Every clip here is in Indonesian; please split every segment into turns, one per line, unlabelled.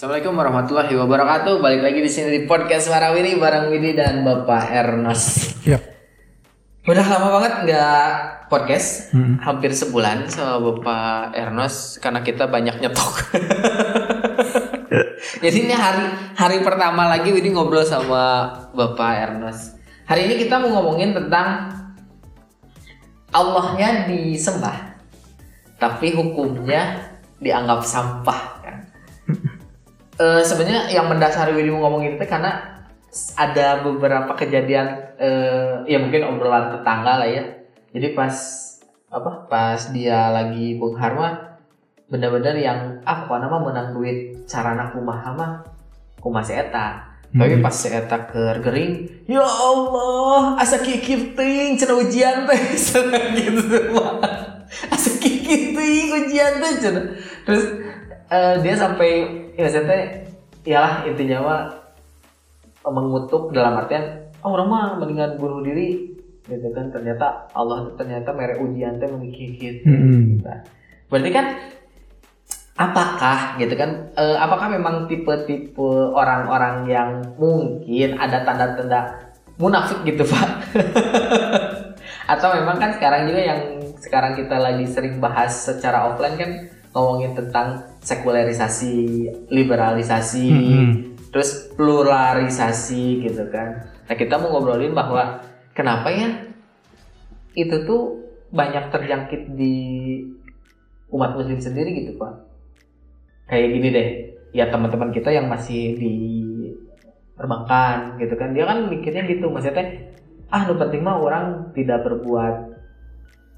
Assalamualaikum warahmatullahi wabarakatuh. Balik lagi di sini di podcast Warawiri bareng Widi dan Bapak Ernest.
Yap.
Udah lama banget nggak podcast,
Hmm.
hampir sebulan sama Bapak Ernest karena kita banyak nyetok. Jadi ini hari hari pertama lagi Widi ngobrol sama Bapak Ernest. Hari ini kita mau ngomongin tentang Allahnya disembah, tapi hukumnya dianggap sampah Eh, sebenarnya yang mendasari Widi mau ngomongin itu karena ada beberapa kejadian eh, ya mungkin obrolan tetangga lah ya. Jadi pas apa? Pas dia lagi benghar mah bener-bener yang ah pokoknya mah menang duit sarana kumaha mah kumaha si eta. Tapi
Hmm.
pas si eta keur gering, ya Allah, asa kikir ting cenah ujian teh gitu. Asa kikir ting ujian teh cenah. Terus eh, dia sampai ya maksudnya iyalah intinya mah mengutuk dalam artian oh orang mah mendingan bunuh diri gitu kan. Ternyata Allah ternyata mere ujian teh memikir
Hmm.
Nah, berarti kan apakah gitu kan eh, apakah memang tipe-tipe orang-orang yang mungkin ada tanda-tanda munafik gitu pak? Atau memang kan sekarang juga yang sekarang kita lagi sering bahas secara offline kan ngomongin tentang sekularisasi liberalisasi
Hmm.
terus pluralisasi gitu kan. Nah kita mau ngobrolin bahwa kenapa ya itu tuh banyak terjangkit di umat muslim sendiri gitu pak? Kayak gini deh ya teman-teman kita yang masih di perbankan gitu kan dia kan mikirnya gitu maksudnya ah lu penting mah orang tidak berbuat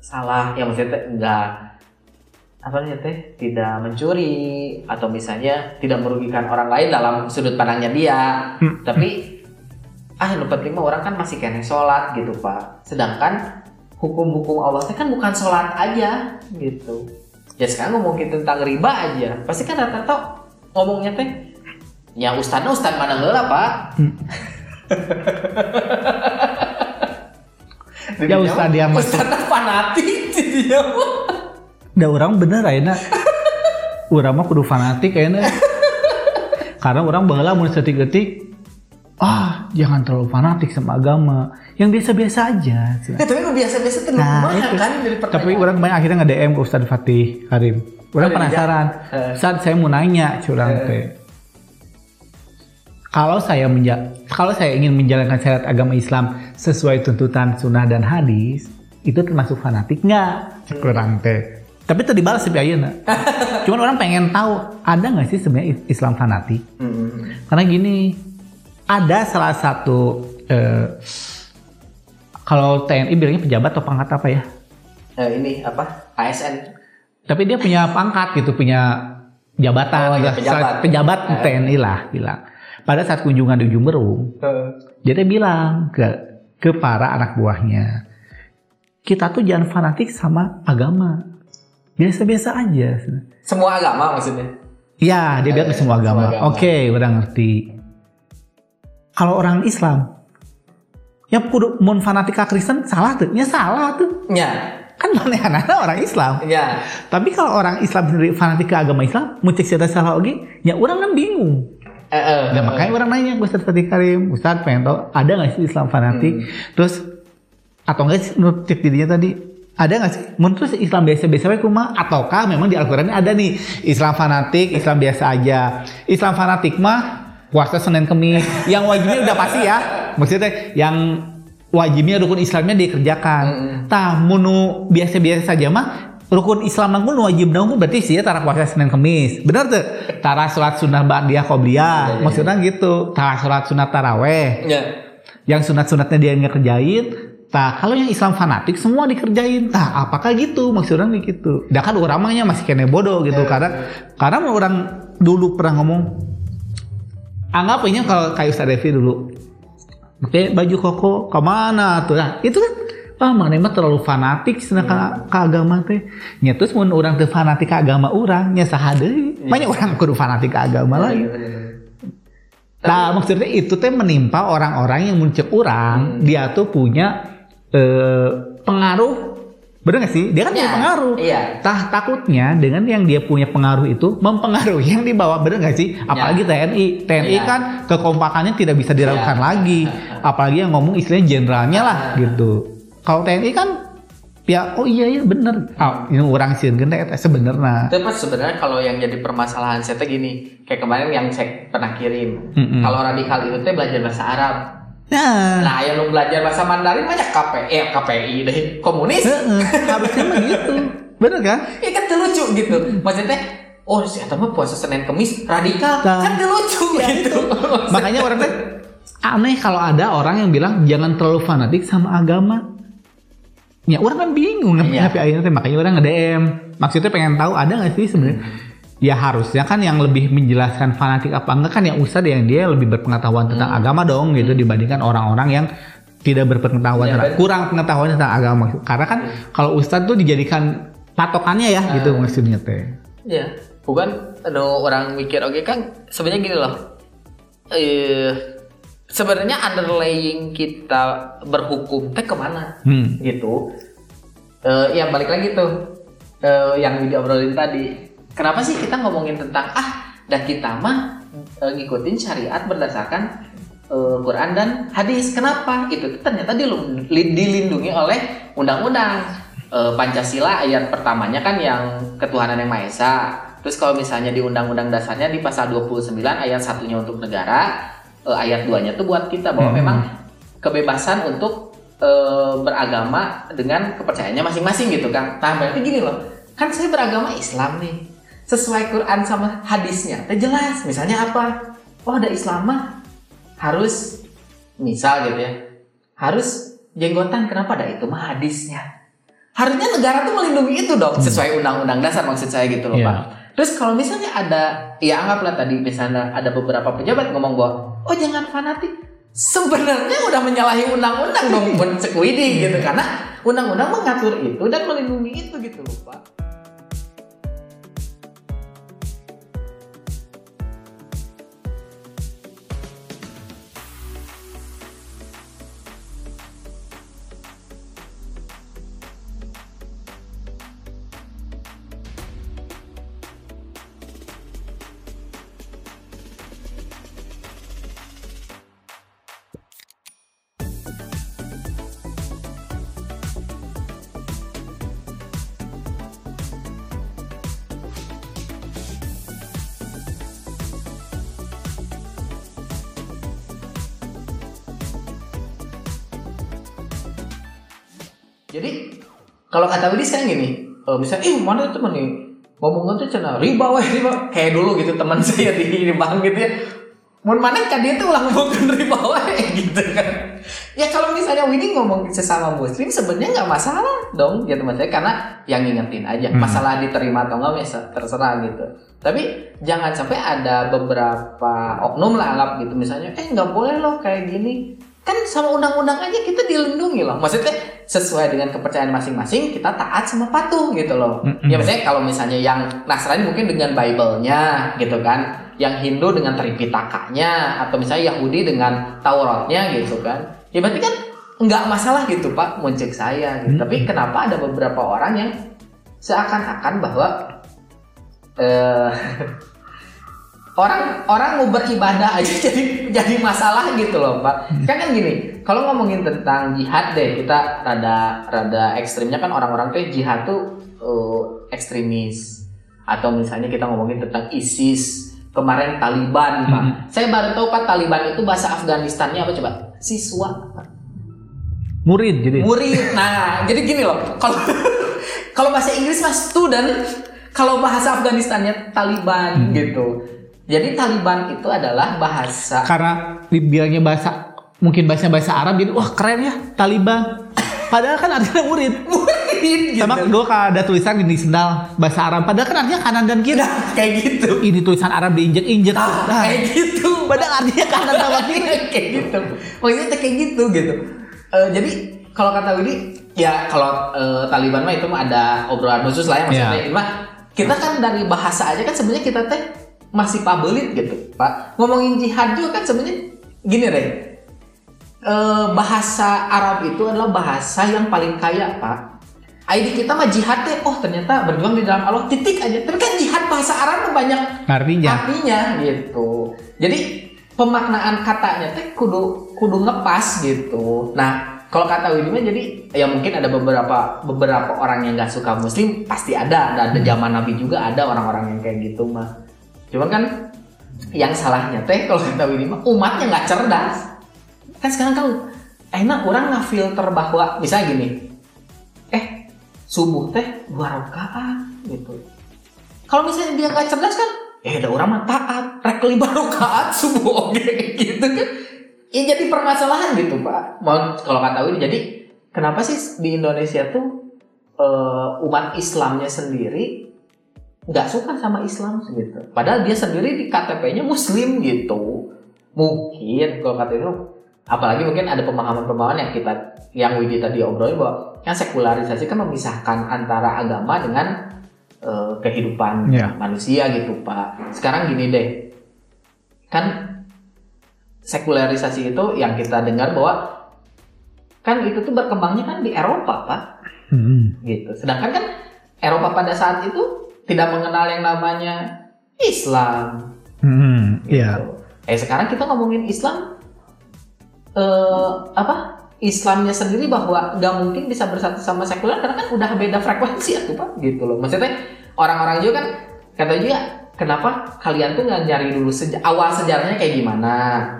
salah. Ya maksudnya enggak apa teh tidak mencuri atau misalnya tidak merugikan orang lain dalam sudut pandangnya dia.
Hmm.
tapi ah lu penting mah orang kan masih kena sholat gitu pak. Sedangkan hukum-hukum Allah teh kan bukan sholat aja gitu. Ya sekarang ngomongin tentang riba aja pasti kan rata-rata ngomongnya teh ya ustadz ustadz mana heula pak?
Hmm. Ya, ustadz dia
ustadz fanatik dia
Da orang bener ayeuna. Urang mah kudu fanatik ayeuna. Karena orang baheula mun setik-etik ah jangan terlalu fanatik sama agama yang biasa-biasa aja
Ya, tapi lu biasa-biasa tuh
Nah, itu.
kan dari
tapi
pertanyaan.
orang banyak akhirnya nge DM ke Ustadz Fatih Karim orang
Oh,
penasaran
iya.
Ustadz saya mau nanya curang
Eh.
teh kalau saya menja kalau saya ingin menjalankan syariat agama Islam sesuai tuntutan sunnah dan hadis itu termasuk fanatik nggak curang teh tapi itu dibalas sih ayeuna cuman orang pengen tahu ada nggak sih sebenarnya Islam fanatik
Hmm.
karena gini ada salah satu eh, kalau TNI bilangnya pejabat atau pangkat apa ya
Eh, ini apa ASN
tapi dia punya pangkat gitu punya jabatan
Oh,
lah.
pejabat.
pejabat
Eh.
TNI lah bilang pada saat kunjungan di Ujung Berung dia teh bilang ke ke para anak buahnya kita tuh jangan fanatik sama agama biasa-biasa aja.
Semua agama maksudnya?
Ya dia bilang ke
Eh,
semua agama,
semua agama.
oke udah ngerti. Kalau orang Islam ya kudu mun fanatik ke Kristen salah tuh. Ya salah tuh.
Ya.
Kan mana orang Islam.
Ya.
Tapi kalau orang Islam sendiri fanatik ke agama Islam, mau cek cerita salah oke, ya orang kan bingung.
eh, eh,
Nah,
eh,
makanya orang nanya ke Ustadz Fatih Karim, Ustadz pengen tahu ada nggak sih Islam fanatik?
Hmm.
Terus atau enggak sih menurut cek dirinya tadi ada nggak sih? Menurut sih Islam biasa-biasa aja kumah? Ataukah memang di Al-Quran ada nih Islam fanatik, Islam biasa aja. Islam fanatik mah puasa Senin Kemis. Yang wajibnya udah pasti ya. Maksudnya yang wajibnya rukun Islamnya dikerjakan.
Mm-mm.
Tah munu biasa-biasa saja mah rukun Islam nangkun wajib nangkun berarti sih ya tara puasa Senin Kemis. Benar tuh? Tara sholat sunnah ba'diyah
Iya,
qobliyah.
iya,
Maksudnya gitu. Tara sholat sunat taraweh.
ya
Yang sunat-sunatnya dia ngerjain. Tah kalau yang Islam fanatik semua dikerjain. Tah apakah gitu? Maksudnya gitu. Dah kan orang mahnya masih kene bodoh gitu.
Iya,
karena karena orang dulu pernah ngomong anggap ini kalau kayak Ustaz Devi dulu pakai baju koko ke mana tuh? Nah itu kan ah mana mah terlalu fanatik cenah ka, ka agama teh. Nya terus mun orang teh fanatik ka agama urang nya saha deui banyak orang kudu fanatik ka agama lain. Nah, maksudnya itu teh menimpa orang-orang yang muncul orang,
Hmm.
dia tuh punya eh, pengaruh Bener gak sih? Dia kan
Ya,
punya pengaruh.
Iya.
Tah takutnya dengan yang dia punya pengaruh itu mempengaruhi yang di bawah bener gak sih? Apalagi TNI, TNI
Ya.
kan kekompakannya tidak bisa diragukan
Ya.
lagi. Apalagi yang ngomong istilahnya jenderalnya lah
Ah.
gitu. Kalau TNI kan ya oh iya ya bener. Ah, ini orang sih gede eta sebenarnya.
Tapi sebenarnya kalau yang jadi permasalahan saya gini, kayak kemarin yang saya pernah kirim.
Mm-mm.
Kalau radikal itu teh belajar bahasa Arab.
Nah,
Nah, yang lu belajar bahasa Mandarin banyak KPI, eh, KPI deh, komunis.
heeh, harusnya mah gitu. Bener kan?
Ya kan tuh lucu gitu. Maksudnya, oh si mah puasa Senin Kemis radikal,
Nah.
kan tuh lucu
Ya,
gitu.
Makanya orang teh aneh kalau ada orang yang bilang jangan terlalu fanatik sama agama. Ya orang kan bingung
Iya.
ngapain akhirnya teh makanya orang nge-DM. Maksudnya pengen tahu ada nggak sih sebenarnya? Ya harusnya kan yang lebih menjelaskan fanatik apa enggak kan yang ustadz yang dia lebih berpengetahuan tentang agama dong gitu dibandingkan orang-orang yang tidak berpengetahuan
Ya,
tentang kurang pengetahuan tentang agama. Karena kan kalau ustadz tuh dijadikan patokannya ya gitu maksudnya teh.
Ya, bukan anu orang mikir oke kan sebenarnya gini loh. Eh sebenarnya underlying kita berhukum teh ke mana
Hmm.
gitu. Eh ya balik lagi tuh eh, yang video obrolin tadi. Kenapa sih kita ngomongin tentang ah dan kita mah eh, ngikutin syariat berdasarkan eh, Quran dan hadis. Kenapa? Itu ternyata dilindungi oleh undang-undang Eh, Pancasila ayat pertamanya kan yang ketuhanan yang Maha Esa. Terus kalau misalnya di undang-undang dasarnya di pasal 29 ayat satunya untuk negara, eh, ayat 2-nya tuh buat kita bahwa
Hmm.
memang kebebasan untuk eh, beragama dengan kepercayaannya masing-masing gitu kan. Nah, berarti gini loh. Kan saya beragama Islam nih. Sesuai Quran sama hadisnya. Teh jelas. Misalnya apa? Oh, ada Islam mah harus misal gitu ya. Harus jenggotan kenapa ada itu mah hadisnya. Harusnya negara tuh melindungi itu dong sesuai undang-undang dasar maksud saya gitu loh,
Iya.
Pak. Terus kalau misalnya ada ya anggaplah tadi misalnya ada beberapa pejabat ngomong bahwa oh jangan fanatik. Sebenarnya udah menyalahi undang-undang dong sekuidi gitu karena undang-undang mengatur itu dan melindungi itu gitu loh, Pak. Jadi kalau kata Widi sekarang gini, eh, misalnya, eh mana temen nih? Ngomongnya tuh cina riba weh riba. Kayak dulu gitu teman saya di, di bank gitu ya. Mau mana kan dia tuh ulang ngomongin riba weh gitu kan. Ya kalau misalnya Widi ngomong sesama muslim sebenarnya nggak masalah dong ya teman saya karena yang ngingetin aja
Hmm.
masalah diterima atau nggak ya terserah gitu. Tapi jangan sampai ada beberapa oknum lah anggap gitu. Misalnya eh nggak boleh loh kayak gini. Kan sama undang-undang aja kita dilindungi loh. Maksudnya sesuai dengan kepercayaan masing-masing kita taat sama patuh gitu loh
Mm-mm.
ya misalnya kalau misalnya yang Nasrani mungkin dengan Bible-nya gitu kan yang Hindu dengan Tripitaka-nya atau misalnya Yahudi dengan Tauratnya gitu kan ya berarti kan nggak masalah gitu pak muncik saya gitu.
Mm-mm.
tapi kenapa ada beberapa orang yang seakan-akan bahwa eh orang orang mau beribadah aja jadi jadi masalah gitu loh pak kan kan gini kalau ngomongin tentang jihad deh kita rada rada ekstrimnya kan orang-orang tuh jihad tuh eh, ekstremis atau misalnya kita ngomongin tentang ISIS kemarin Taliban pak
Hmm.
saya baru tahu pak Taliban itu bahasa Afganistannya apa coba siswa Pak.
Murid jadi.
murid nah jadi gini loh kalau kalau bahasa Inggris mah student kalau bahasa Afganistannya Taliban
Hmm.
gitu jadi Taliban itu adalah bahasa
karena dibilangnya bahasa mungkin bahasa bahasa Arab jadi wah keren ya Taliban. Padahal kan artinya murid.
Murid gitu.
Sama kalau ada tulisan di sendal bahasa Arab padahal kan artinya kanan dan kiri.
Nah, kayak gitu.
Ini tulisan Arab diinjek-injek.
Nah,
Nah,
kayak gitu.
padahal artinya kanan sama kiri.
Kayak gitu. Maksudnya kayak gitu gitu. Eh, jadi kalau kata Widi ya kalau eh, Taliban mah itu mah ada obrolan khusus lah ya maksudnya.
Iya.
Cuma kita kan dari bahasa aja kan sebenarnya kita teh masih pabelit gitu pak ngomongin jihad juga kan sebenarnya gini deh Eh, bahasa Arab itu adalah bahasa yang paling kaya pak ID kita mah jihad deh. Oh ternyata berjuang di dalam Allah titik aja. Tapi kan jihad bahasa Arab mah banyak
Artinya.
artinya gitu. Jadi pemaknaan katanya teh kudu kudu ngepas gitu. Nah kalau kata Widi mah jadi ya mungkin ada beberapa beberapa orang yang nggak suka Muslim pasti ada. Dan ada zaman Nabi juga ada orang-orang yang kayak gitu mah. Cuman kan yang salahnya teh kalau kata Widi mah umatnya nggak cerdas. Kan sekarang kan enak orang ngafilter bahwa misalnya gini, eh subuh teh dua rakaat gitu. Kalau misalnya dia nggak cerdas kan, eh ada orang mah taat, rek lima rakaat subuh oke gitu kan. Ya jadi permasalahan gitu pak. Mau kalau kata Widi jadi kenapa sih di Indonesia tuh eh, umat Islamnya sendiri nggak suka sama Islam gitu. Padahal dia sendiri di KTP-nya Muslim gitu. Mungkin kalau kata itu apalagi mungkin ada pemahaman-pemahaman yang kita yang Widi tadi obrolin bahwa yang sekularisasi kan memisahkan antara agama dengan eh, kehidupan
Iya.
manusia gitu pak sekarang gini deh kan sekularisasi itu yang kita dengar bahwa kan itu tuh berkembangnya kan di Eropa pak
Hmm.
gitu sedangkan kan Eropa pada saat itu tidak mengenal yang namanya Islam
Hmm.
gitu.
Iya.
Eh sekarang kita ngomongin Islam eh apa? Islamnya sendiri bahwa nggak mungkin bisa bersatu sama sekuler karena kan udah beda frekuensi ya tuh pak gitu loh. Maksudnya orang-orang juga kan kata juga kenapa kalian tuh nggak nyari dulu seja- awal sejarahnya kayak gimana?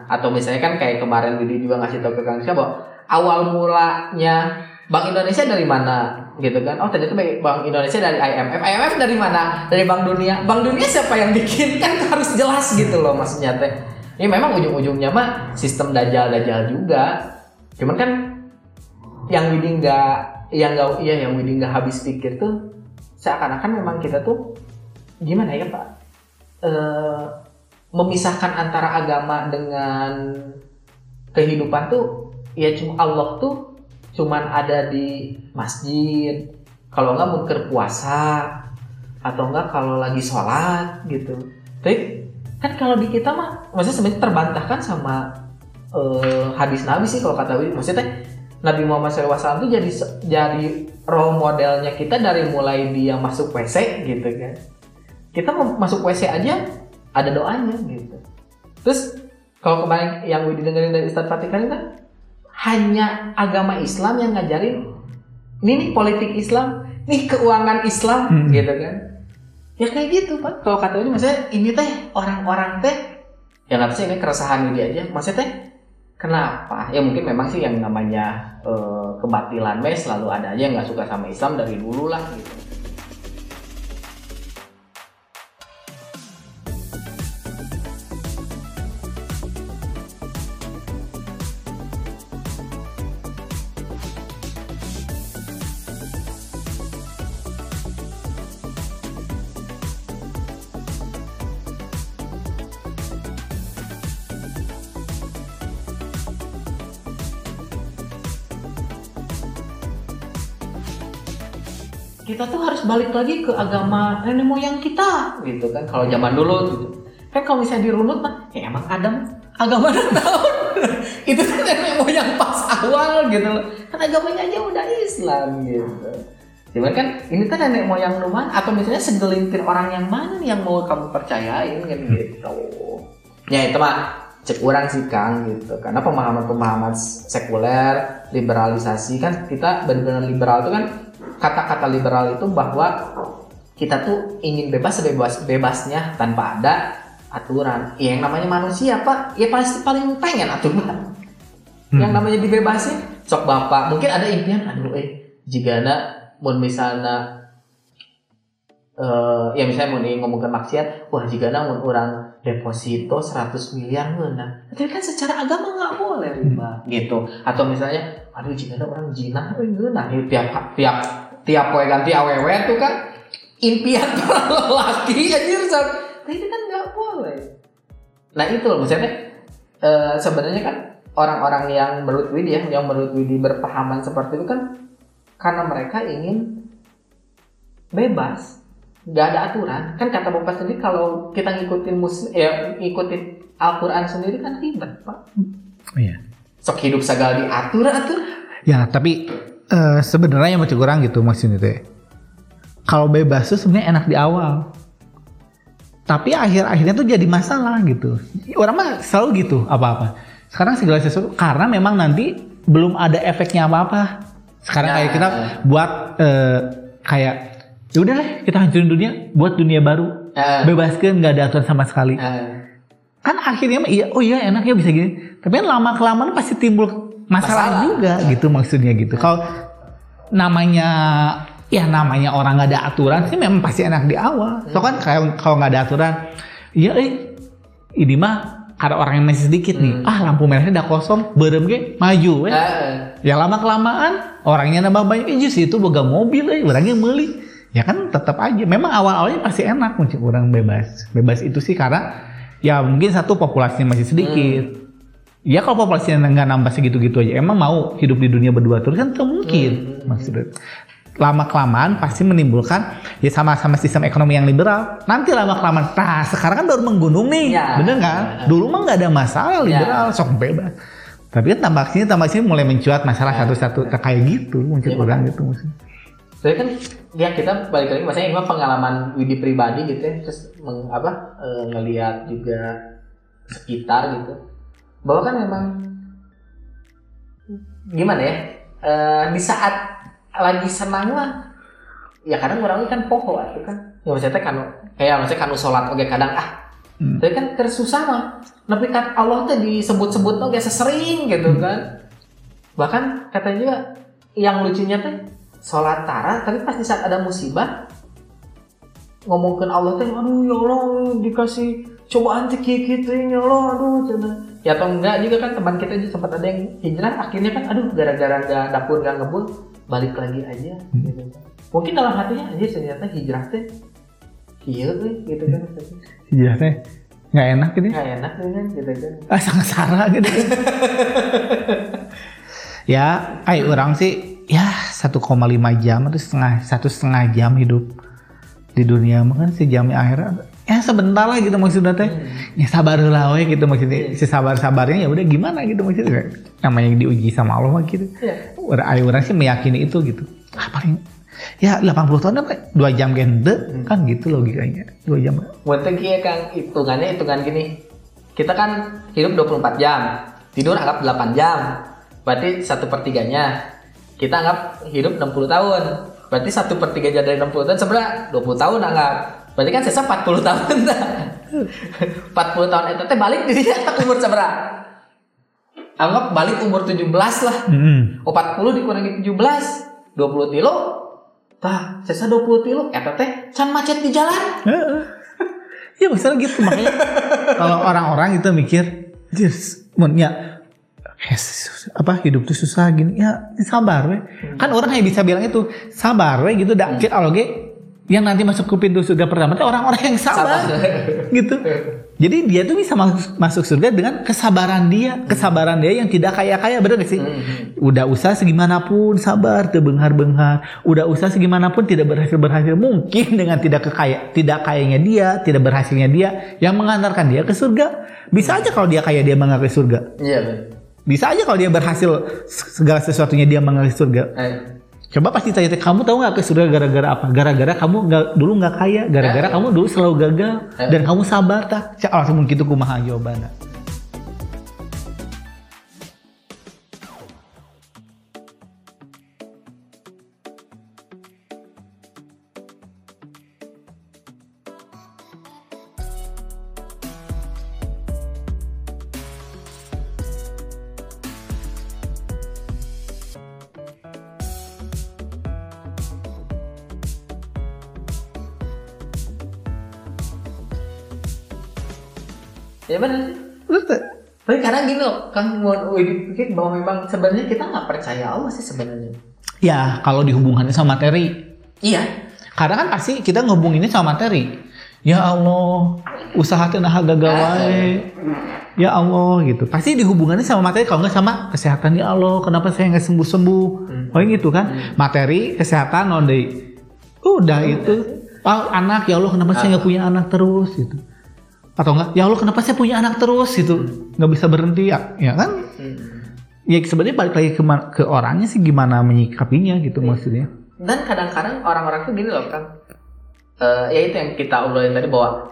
Atau misalnya kan kayak kemarin Widi juga ngasih tahu ke Kang Syah bahwa awal mulanya Bank Indonesia dari mana gitu kan? Oh ternyata Bank Indonesia dari IMF. IMF dari mana? Dari Bank Dunia. Bank Dunia siapa yang bikin kan harus jelas gitu loh maksudnya teh. Ini memang ujung-ujungnya mah sistem dajal-dajal juga. Cuman kan yang Widi nggak yang nggak iya yang Widi nggak habis pikir tuh seakan-akan memang kita tuh gimana ya Pak? Eh, memisahkan antara agama dengan kehidupan tuh ya cuma Allah tuh cuman ada di masjid. Kalau nggak mungkin puasa atau enggak kalau lagi sholat gitu. Tapi kan kalau di kita mah maksudnya sebenarnya terbantahkan sama eh, hadis Nabi sih kalau kata Widi maksudnya Nabi Muhammad SAW tuh jadi jadi role modelnya kita dari mulai dia masuk WC gitu kan. Kita masuk WC aja ada doanya gitu. Terus kalau kemarin yang Widi dengerin dari Ustadz Fatih kan hanya agama Islam yang ngajarin ini nih politik Islam nih keuangan Islam
Hmm.
gitu kan. Ya kayak gitu pak. Kalau kata ini maksudnya ini teh orang-orang teh ya nggak sih ini keresahan Widi aja. Maksudnya teh kenapa? Ya mungkin memang sih yang namanya eh, kebatilan mes selalu ada aja yang nggak suka sama Islam dari dulu lah gitu kita tuh harus balik lagi ke agama nenek moyang kita. Gitu kan kalau zaman dulu gitu kan kalau misalnya dirunut mah ya emang Adam agama tahun itu kan nenek moyang pas awal gitu loh. Kan agamanya aja udah Islam gitu. Cuman kan ini kan nenek moyang lu atau misalnya segelintir orang yang mana nih yang mau kamu percayain kan gitu. Ya itu mah cek orang sih Kang gitu. Karena pemahaman-pemahaman sekuler liberalisasi kan kita benar-benar liberal itu kan kata-kata liberal itu bahwa kita tuh ingin bebas sebebas bebasnya tanpa ada aturan. Ya, yang namanya manusia pak ya pasti paling pengen aturan. Yang namanya dibebasin sok bapak. Mungkin ada impian aduh eh jika mau misalnya eh ya misalnya mau nih ngomongin maksiat wah jika mau orang deposito 100 miliar mana tapi kan secara agama nggak boleh riba gitu. Atau misalnya aduh jika orang jinah eh geunah Ya, tiap tiap tiap poe ganti awewe tuh kan impian para lelaki anjir sok nah itu kan nggak boleh. Nah itu loh misalnya eh, sebenarnya kan orang-orang yang menurut Widi ya yang menurut Widi berpahaman seperti itu kan karena mereka ingin bebas nggak ada aturan. Kan kata bapak sendiri kalau kita ngikutin muslim ya ngikutin Al-Quran sendiri kan ribet pak.
Iya.
sok hidup segala diatur atur.
Ya, tapi eh, sebenarnya yang mau kurang gitu maksudnya teh. Kalau bebas tuh sebenarnya enak di awal. Tapi akhir-akhirnya tuh jadi masalah gitu. Orang mah selalu gitu apa-apa. Sekarang segala sesuatu karena memang nanti belum ada efeknya apa-apa. Sekarang
Ya.
kayak kita buat eh, kayak ya udah deh kita hancurin dunia buat dunia baru.
Eh,
Bebaskan nggak ada aturan sama sekali.
eh,
Kan akhirnya iya oh iya enak ya bisa gini. Tapi kan lama kelamaan pasti timbul masalah,
Masalah.
juga gitu maksudnya gitu. Kalau namanya ya namanya orang nggak ada aturan sih memang pasti enak di awal. So kan kayak kalau nggak ada aturan, iya eh ini mah ada orang yang masih sedikit nih. Ah lampu merahnya udah kosong, berem ge maju
eh,
eh.
eh.
Ya lama kelamaan orangnya nambah banyak, eh justru itu boga mobil eh orangnya beli. Ya kan tetap aja. Memang awal-awalnya pasti enak mungkin orang bebas. Bebas itu sih karena ya mungkin satu populasinya masih sedikit. Ya kalau populasinya nggak nambah segitu-gitu aja, emang mau hidup di dunia berdua terus kan itu mungkin. Maksudnya lama kelamaan pasti menimbulkan ya sama-sama sistem ekonomi yang liberal. Nanti lama kelamaan, nah sekarang kan baru menggunung nih,
Ya.
bener kan? Dulu mah nggak ada masalah liberal, sok bebas. Tapi kan tambah sini tambah sini mulai mencuat masalah satu-satu kayak gitu, mungkin
Ya,
kurang gitu maksudnya.
Jadi kan ya kita balik lagi maksudnya ini mah pengalaman Widi pribadi gitu ya terus meng, apa eh, ngelihat juga sekitar gitu bahwa kan memang gimana ya eh, di saat lagi senang lah ya kadang orang kan poho itu kan? Ya maksudnya kanu kayak maksudnya kanu sholat oke kadang ah
Hmm.
tapi kan tersusah mah tapi kan Allah tuh disebut-sebut oke sesering gitu kan. Bahkan katanya juga yang lucunya teh sholat tara tapi pas di saat ada musibah ngomongkan Allah teh aduh ya Allah dikasih cobaan teh kieu gitu ya Allah aduh cina ya atau enggak juga kan teman kita juga sempat ada yang hijrah akhirnya kan aduh gara-gara nggak dapur nggak ngebul balik lagi aja gitu. mungkin dalam hatinya aja ternyata hijrah teh iya gitu kan
Iya teh nggak enak gitu.
nggak enak tuh kan gitu kan
Ah sangat sarah gitu. ya, ay orang sih ya 1,5 jam atau setengah satu setengah jam hidup di dunia mah kan sejamnya akhirat ya sebentar lah gitu maksudnya teh ya sabar lah we gitu maksudnya si sabar sabarnya ya udah gimana gitu maksudnya namanya diuji sama Allah mah gitu
Iya.
orang sih meyakini itu gitu ah paling ya 80 tahun apa dua jam gende kan gitu logikanya dua jam
Buat kia Kang, hitungannya hitungan gini. Kita kan hidup 24 jam, tidur anggap 8 jam. Berarti satu pertiganya. Kita anggap hidup 60 tahun. Berarti satu pertiganya dari 60 tahun sebenarnya 20 tahun anggap. Berarti kan sisa 40 tahun. 40 tahun itu teh balik di umur seberapa? Anggap balik umur 17 lah.
Mm-mm.
Oh, 40 dikurangi 17, 20 tilo. Tah, sisa 20 tilo. Eta teh can macet di jalan.
Heeh. ya misalnya gitu makanya kalau orang-orang itu mikir just ya yes, apa hidup tuh susah gini ya sabar we. kan orang hanya bisa bilang itu sabar we gitu kalau ge yang nanti masuk ke pintu surga pertama itu orang-orang yang sabar, gitu. Jadi dia tuh bisa masuk, masuk surga dengan kesabaran dia kesabaran dia yang tidak kaya kaya bener gak sih? Udah usaha segimanapun sabar terbenghar-benghar. Udah usaha segimanapun tidak berhasil berhasil mungkin dengan tidak kekaya tidak kayanya dia tidak berhasilnya dia yang mengantarkan dia ke surga. Bisa aja kalau dia kaya dia mengalir ke surga.
Iya,
bisa aja kalau dia berhasil segala sesuatunya dia mengalir ke surga.
Eh,
coba pasti tanya kamu tahu nggak ke surga gara-gara apa gara-gara kamu nggak dulu nggak kaya gara-gara
Eh.
kamu dulu selalu gagal
Eh.
dan kamu sabar tak Cak, langsung mungkin itu kumaha jawabannya
Kang mau pikir bahwa memang sebenarnya kita nggak percaya Allah sih sebenarnya.
ya kalau dihubungkannya sama materi
Iya.
Karena kan pasti kita ngehubunginnya sama materi. Ya Allah, usaha teh nah gagal wae. Ya Allah gitu. Pasti dihubungannya sama materi kalau nggak sama kesehatan ya Allah, kenapa saya nggak sembuh-sembuh? Oh gitu kan. Materi, kesehatan non. Udah itu. Oh, anak ya Allah kenapa saya nggak punya anak terus gitu. Atau enggak, ya Allah kenapa saya punya anak terus? Gitu. Nggak bisa berhenti ya, ya kan? ya sebenarnya balik lagi ke, ke orangnya sih gimana menyikapinya gitu
Iya.
maksudnya.
Dan kadang-kadang orang-orang tuh gini loh kan Eh, ya itu yang kita obrolin tadi bahwa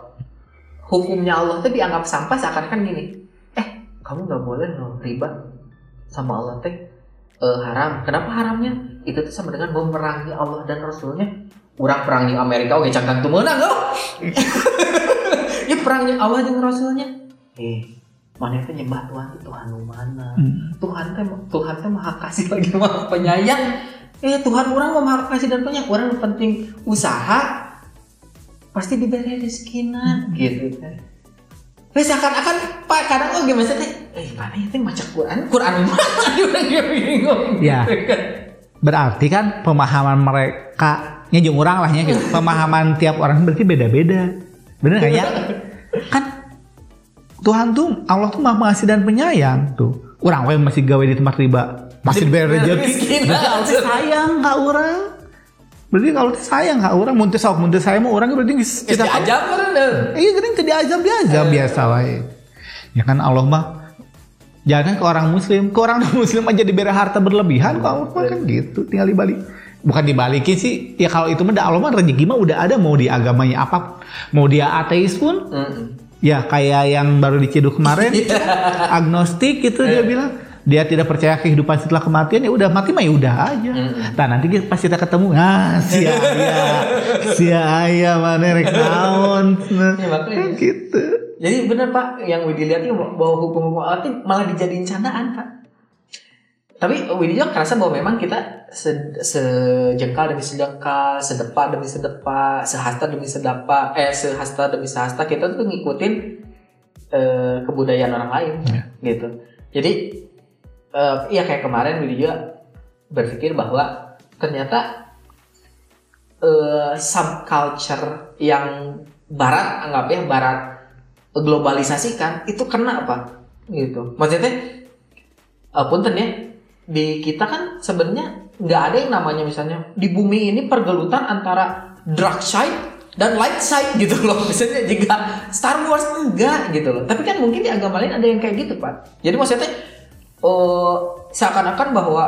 hukumnya Allah tuh dianggap sampah seakan-akan gini eh kamu nggak boleh loh riba sama Allah teh. Eh, haram. Kenapa haramnya? Itu tuh sama dengan memerangi Allah dan Rasulnya. Orang perangi Amerika oke cangkang tuh menang oh. ya perangi Allah dan Rasulnya. Eh mana itu nyembah Tuhan itu Tuhan mana?
Hmm.
Tuhan teh Tuhan teh maha kasih lagi maha penyayang. Eh Tuhan orang mau maha kasih dan penyayang. Orang yang penting usaha pasti diberi rezekinan. Gitu kan Wes akan-akan Pak kadang oh gimana teh? Eh mana itu maca Quran. Quran mana? Orang yang bingung.
Ya. berarti kan pemahaman mereka nya jeung urang lah nya gitu. pemahaman tiap orang berarti beda-beda bener nggak ya? Kan Tuhan tuh Allah tuh maha pengasih dan penyayang tuh. Orang we masih gawe di tempat riba. Masih Diberi rezeki. Berarti Allah sayang ka orang? Berarti kalau sayang ka orang mun teh sok mun teh sayang mah orang berarti Geus kita
kan deh.
Iya gering teu diajab diajab biasa wae. Ya kan Allah mah jangan ke orang muslim, ke orang muslim aja diberi harta berlebihan kok Allah mah kan gitu, tinggal dibalik. Bukan dibalikin sih, ya kalau itu mah Allah mah rezeki mah udah ada mau di agamanya apa, mau dia ateis pun,
Mm-mm.
ya kayak yang baru diciduk kemarin,
Iya.
agnostik gitu dia bilang dia tidak percaya kehidupan setelah kematian ya udah mati mah ya udah aja.
Mm-mm.
Nah nanti pas kita ketemu, nah si ayah, si ayah mana rek naon,
Ya, makanya.
kan gitu.
Jadi benar Pak, yang Widi lihat itu bahwa hukum-hukum Allah itu malah dijadiin candaan Pak. Tapi Widi juga kerasa bahwa memang kita se- sejengkal demi sejengkal, sedepa demi sedepa, sehasta demi sedapa, eh sehasta demi sehasta kita tuh ngikutin eh, kebudayaan orang lain,
Ya.
gitu. Jadi eh, ya kayak kemarin Widi juga berpikir bahwa ternyata eh, subculture yang Barat anggap ya Barat globalisasikan itu kena apa gitu maksudnya uh, punten ya di kita kan sebenarnya nggak ada yang namanya misalnya di bumi ini pergelutan antara dark side dan light side gitu loh. Misalnya jika Star Wars enggak gitu loh. Tapi kan mungkin di agama lain ada yang kayak gitu pak. Jadi maksudnya uh, seakan-akan bahwa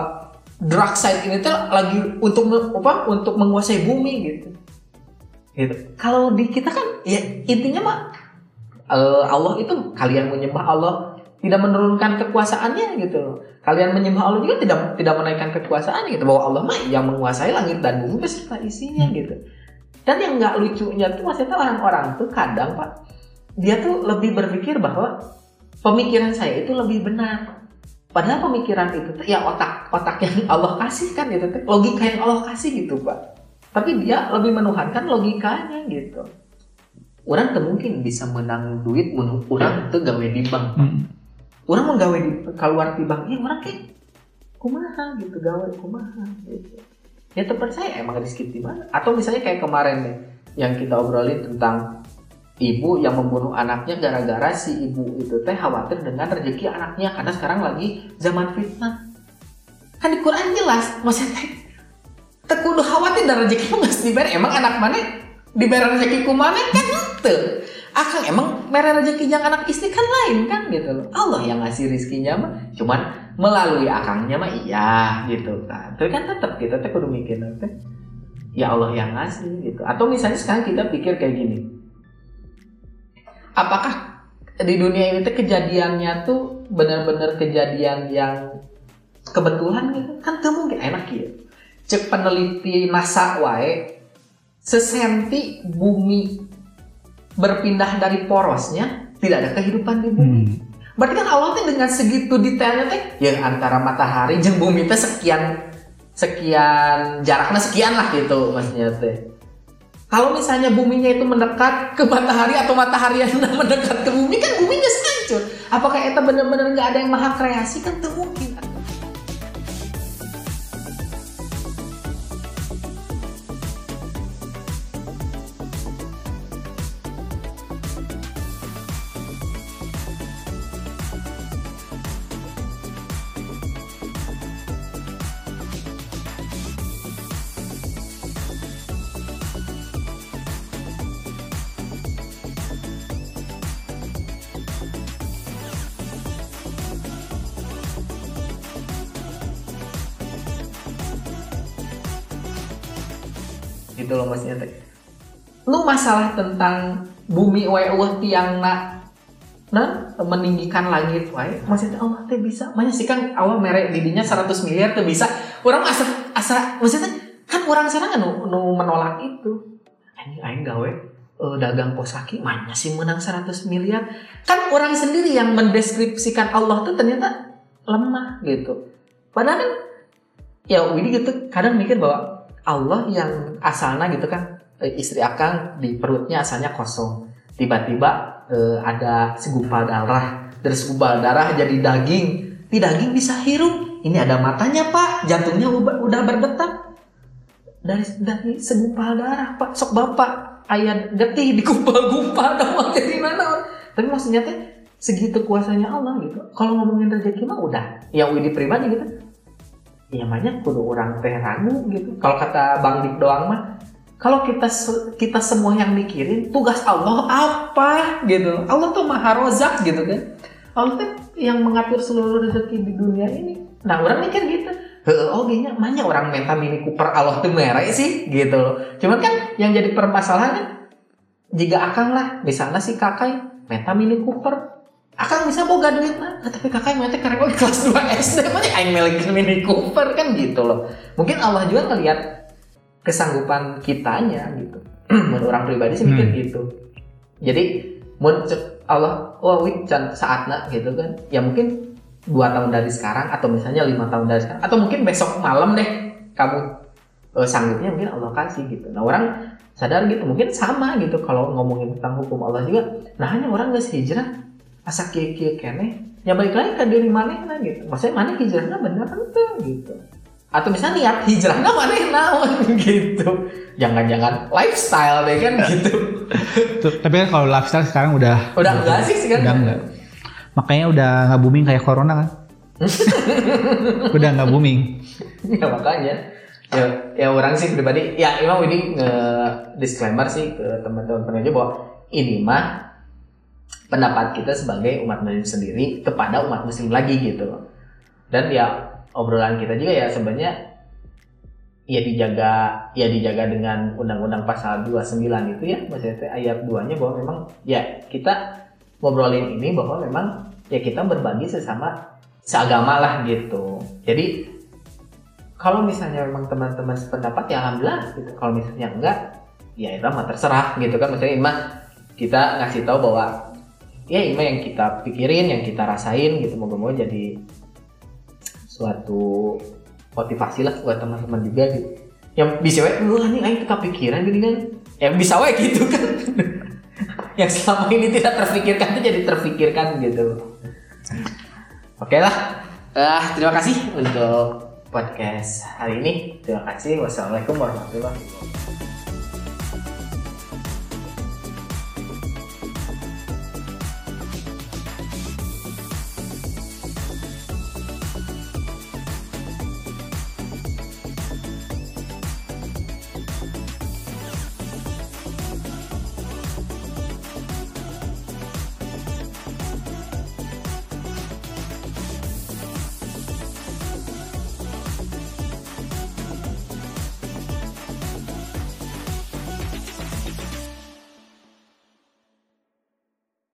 dark side ini tuh lagi untuk apa untuk menguasai bumi gitu. Gitu. Kalau di kita kan ya intinya mah eh, Allah itu kalian menyembah Allah tidak menurunkan kekuasaannya gitu loh. Kalian menyembah Allah juga tidak tidak menaikkan kekuasaannya gitu bahwa Allah mah yang menguasai langit dan bumi beserta isinya gitu. Dan yang nggak lucunya tuh maksudnya orang-orang tuh kadang pak dia tuh lebih berpikir bahwa pemikiran saya itu lebih benar. Padahal pemikiran itu tuh ya otak otak yang Allah kasih kan gitu, tuh, logika yang Allah kasih gitu pak. Tapi dia lebih menuhankan logikanya gitu orang tuh mungkin bisa menang duit orang tuh gawe di bank
Hmm.
Orang mau gawe di keluar di bank iya orang kayak kumaha? gitu gawe kumaha? gitu. Ya terpercaya emang rezeki di mana? Atau misalnya kayak kemarin nih yang kita obrolin tentang ibu yang membunuh anaknya gara-gara si ibu itu teh khawatir dengan rezeki anaknya karena sekarang lagi zaman fitnah. Kan di Quran jelas maksudnya teh teu kudu khawatir dan rezeki geus dibere emang anak mana diberi rezeki ku mana kan teu akang emang mere rezeki yang anak istri kan lain kan gitu loh. Allah yang ngasih rezekinya mah cuman melalui akangnya mah iya gitu kan. Tapi kan tetap kita teh kudu mikir teh ya Allah yang ngasih gitu. Atau misalnya sekarang kita pikir kayak gini. Apakah di dunia ini tuh kejadiannya tuh benar-benar kejadian yang kebetulan gitu? Kan tuh mungkin enak ya cek peneliti NASA wae sesenti bumi berpindah dari porosnya tidak ada kehidupan di bumi
Hmm.
Berarti kan Allah teh dengan segitu detailnya teh ya antara matahari jeung bumi teh sekian sekian jaraknya sekian lah gitu maksudnya teh. Kalau misalnya buminya itu mendekat ke matahari atau matahari yang mendekat ke bumi kan buminya hancur. Apakah itu benar-benar nggak ada yang maha kreasi kan tuh mungkin. Masalah tentang bumi wae eueuh tiangna nah meninggikan langit wae. Maksudnya Allah teh bisa banyak sih kan Allah merek didinya 100 miliar tuh bisa. Orang asa asa maksudnya kan orang sana nu, nu menolak itu. Ini aing gawe eh, dagang pos kaki mana sih menang 100 miliar? Kan orang sendiri yang mendeskripsikan Allah tuh ternyata lemah gitu. Padahal kan ya Widi gitu kadang mikir bahwa Allah yang asalnya gitu kan istri akang di perutnya asalnya kosong. Tiba-tiba eh, ada segumpal darah. Dari segumpal darah jadi daging. Di daging bisa hirup. Ini ada matanya pak. Jantungnya udah, berdetak. Dari dari segumpal darah pak. Sok bapak ayat getih di gumpal-gumpal dong dari mana tapi maksudnya teh segitu kuasanya Allah gitu. Kalau ngomongin rezeki mah udah. Yang Widi pribadi gitu. Ya banyak kudu orang teh ragu gitu. Kalau kata Bang Dik doang mah kalau kita kita semua yang mikirin tugas Allah apa gitu? Allah tuh maha rozak gitu kan? Allah tuh yang mengatur seluruh rezeki di dunia ini. Nah orang mikir gitu. Oh gini banyak orang minta mini Cooper Allah tuh merek sih gitu. Loh cuman kan yang jadi permasalahannya jika akang lah misalnya si kakai minta mini Cooper akang bisa boga duit mah Nah, tapi kakak yang karena gue kelas 2 SD mana aing milikin Mini Cooper kan gitu loh. Mungkin Allah juga ngelihat kesanggupan kitanya gitu. Menurut orang pribadi sih mikir
Hmm.
gitu. Jadi mun cek Allah wah wih can saatnya gitu kan. Ya mungkin dua tahun dari sekarang atau misalnya lima tahun dari sekarang. Atau mungkin besok malam deh kamu eh, sanggupnya mungkin Allah kasih gitu. Nah orang sadar gitu. Mungkin sama gitu kalau ngomongin tentang hukum Allah juga. Nah hanya orang nggak hijrah asa kieu kieu kene? Ya balik lagi ke diri manehna gitu. Maksudnya mana hijrahnya bener ente gitu atau misalnya niat hijrahnya mana naon gitu jangan-jangan lifestyle deh kan gitu
Tuh, tapi kan kalau lifestyle sekarang udah
udah enggak sih sekarang
udah enggak. Makanya udah nggak booming kayak corona kan. udah nggak booming.
ya makanya ya ya orang sih pribadi ya emang ini nge disclaimer sih ke teman-teman penerja bahwa ini mah pendapat kita sebagai umat muslim sendiri kepada umat muslim lagi gitu dan ya obrolan kita juga ya sebenarnya ya dijaga ya dijaga dengan undang-undang pasal 29 itu ya maksudnya ayat 2 nya bahwa memang ya kita ngobrolin ini bahwa memang ya kita berbagi sesama seagama lah gitu. Jadi kalau misalnya memang teman-teman sependapat ya alhamdulillah gitu. Kalau misalnya enggak ya itu mah terserah gitu kan. Maksudnya ini mah kita ngasih tahu bahwa ya ini mah yang kita pikirin yang kita rasain gitu moga-moga jadi suatu motivasi lah buat teman-teman juga gitu. Yang bisa wae lu anjing aing kepikiran gini kan. Ya bisa wae gitu kan. Yang selama ini tidak terpikirkan itu jadi terpikirkan gitu. Oke lah. Ah, terima kasih untuk podcast hari ini. Terima kasih. Wassalamualaikum warahmatullahi wabarakatuh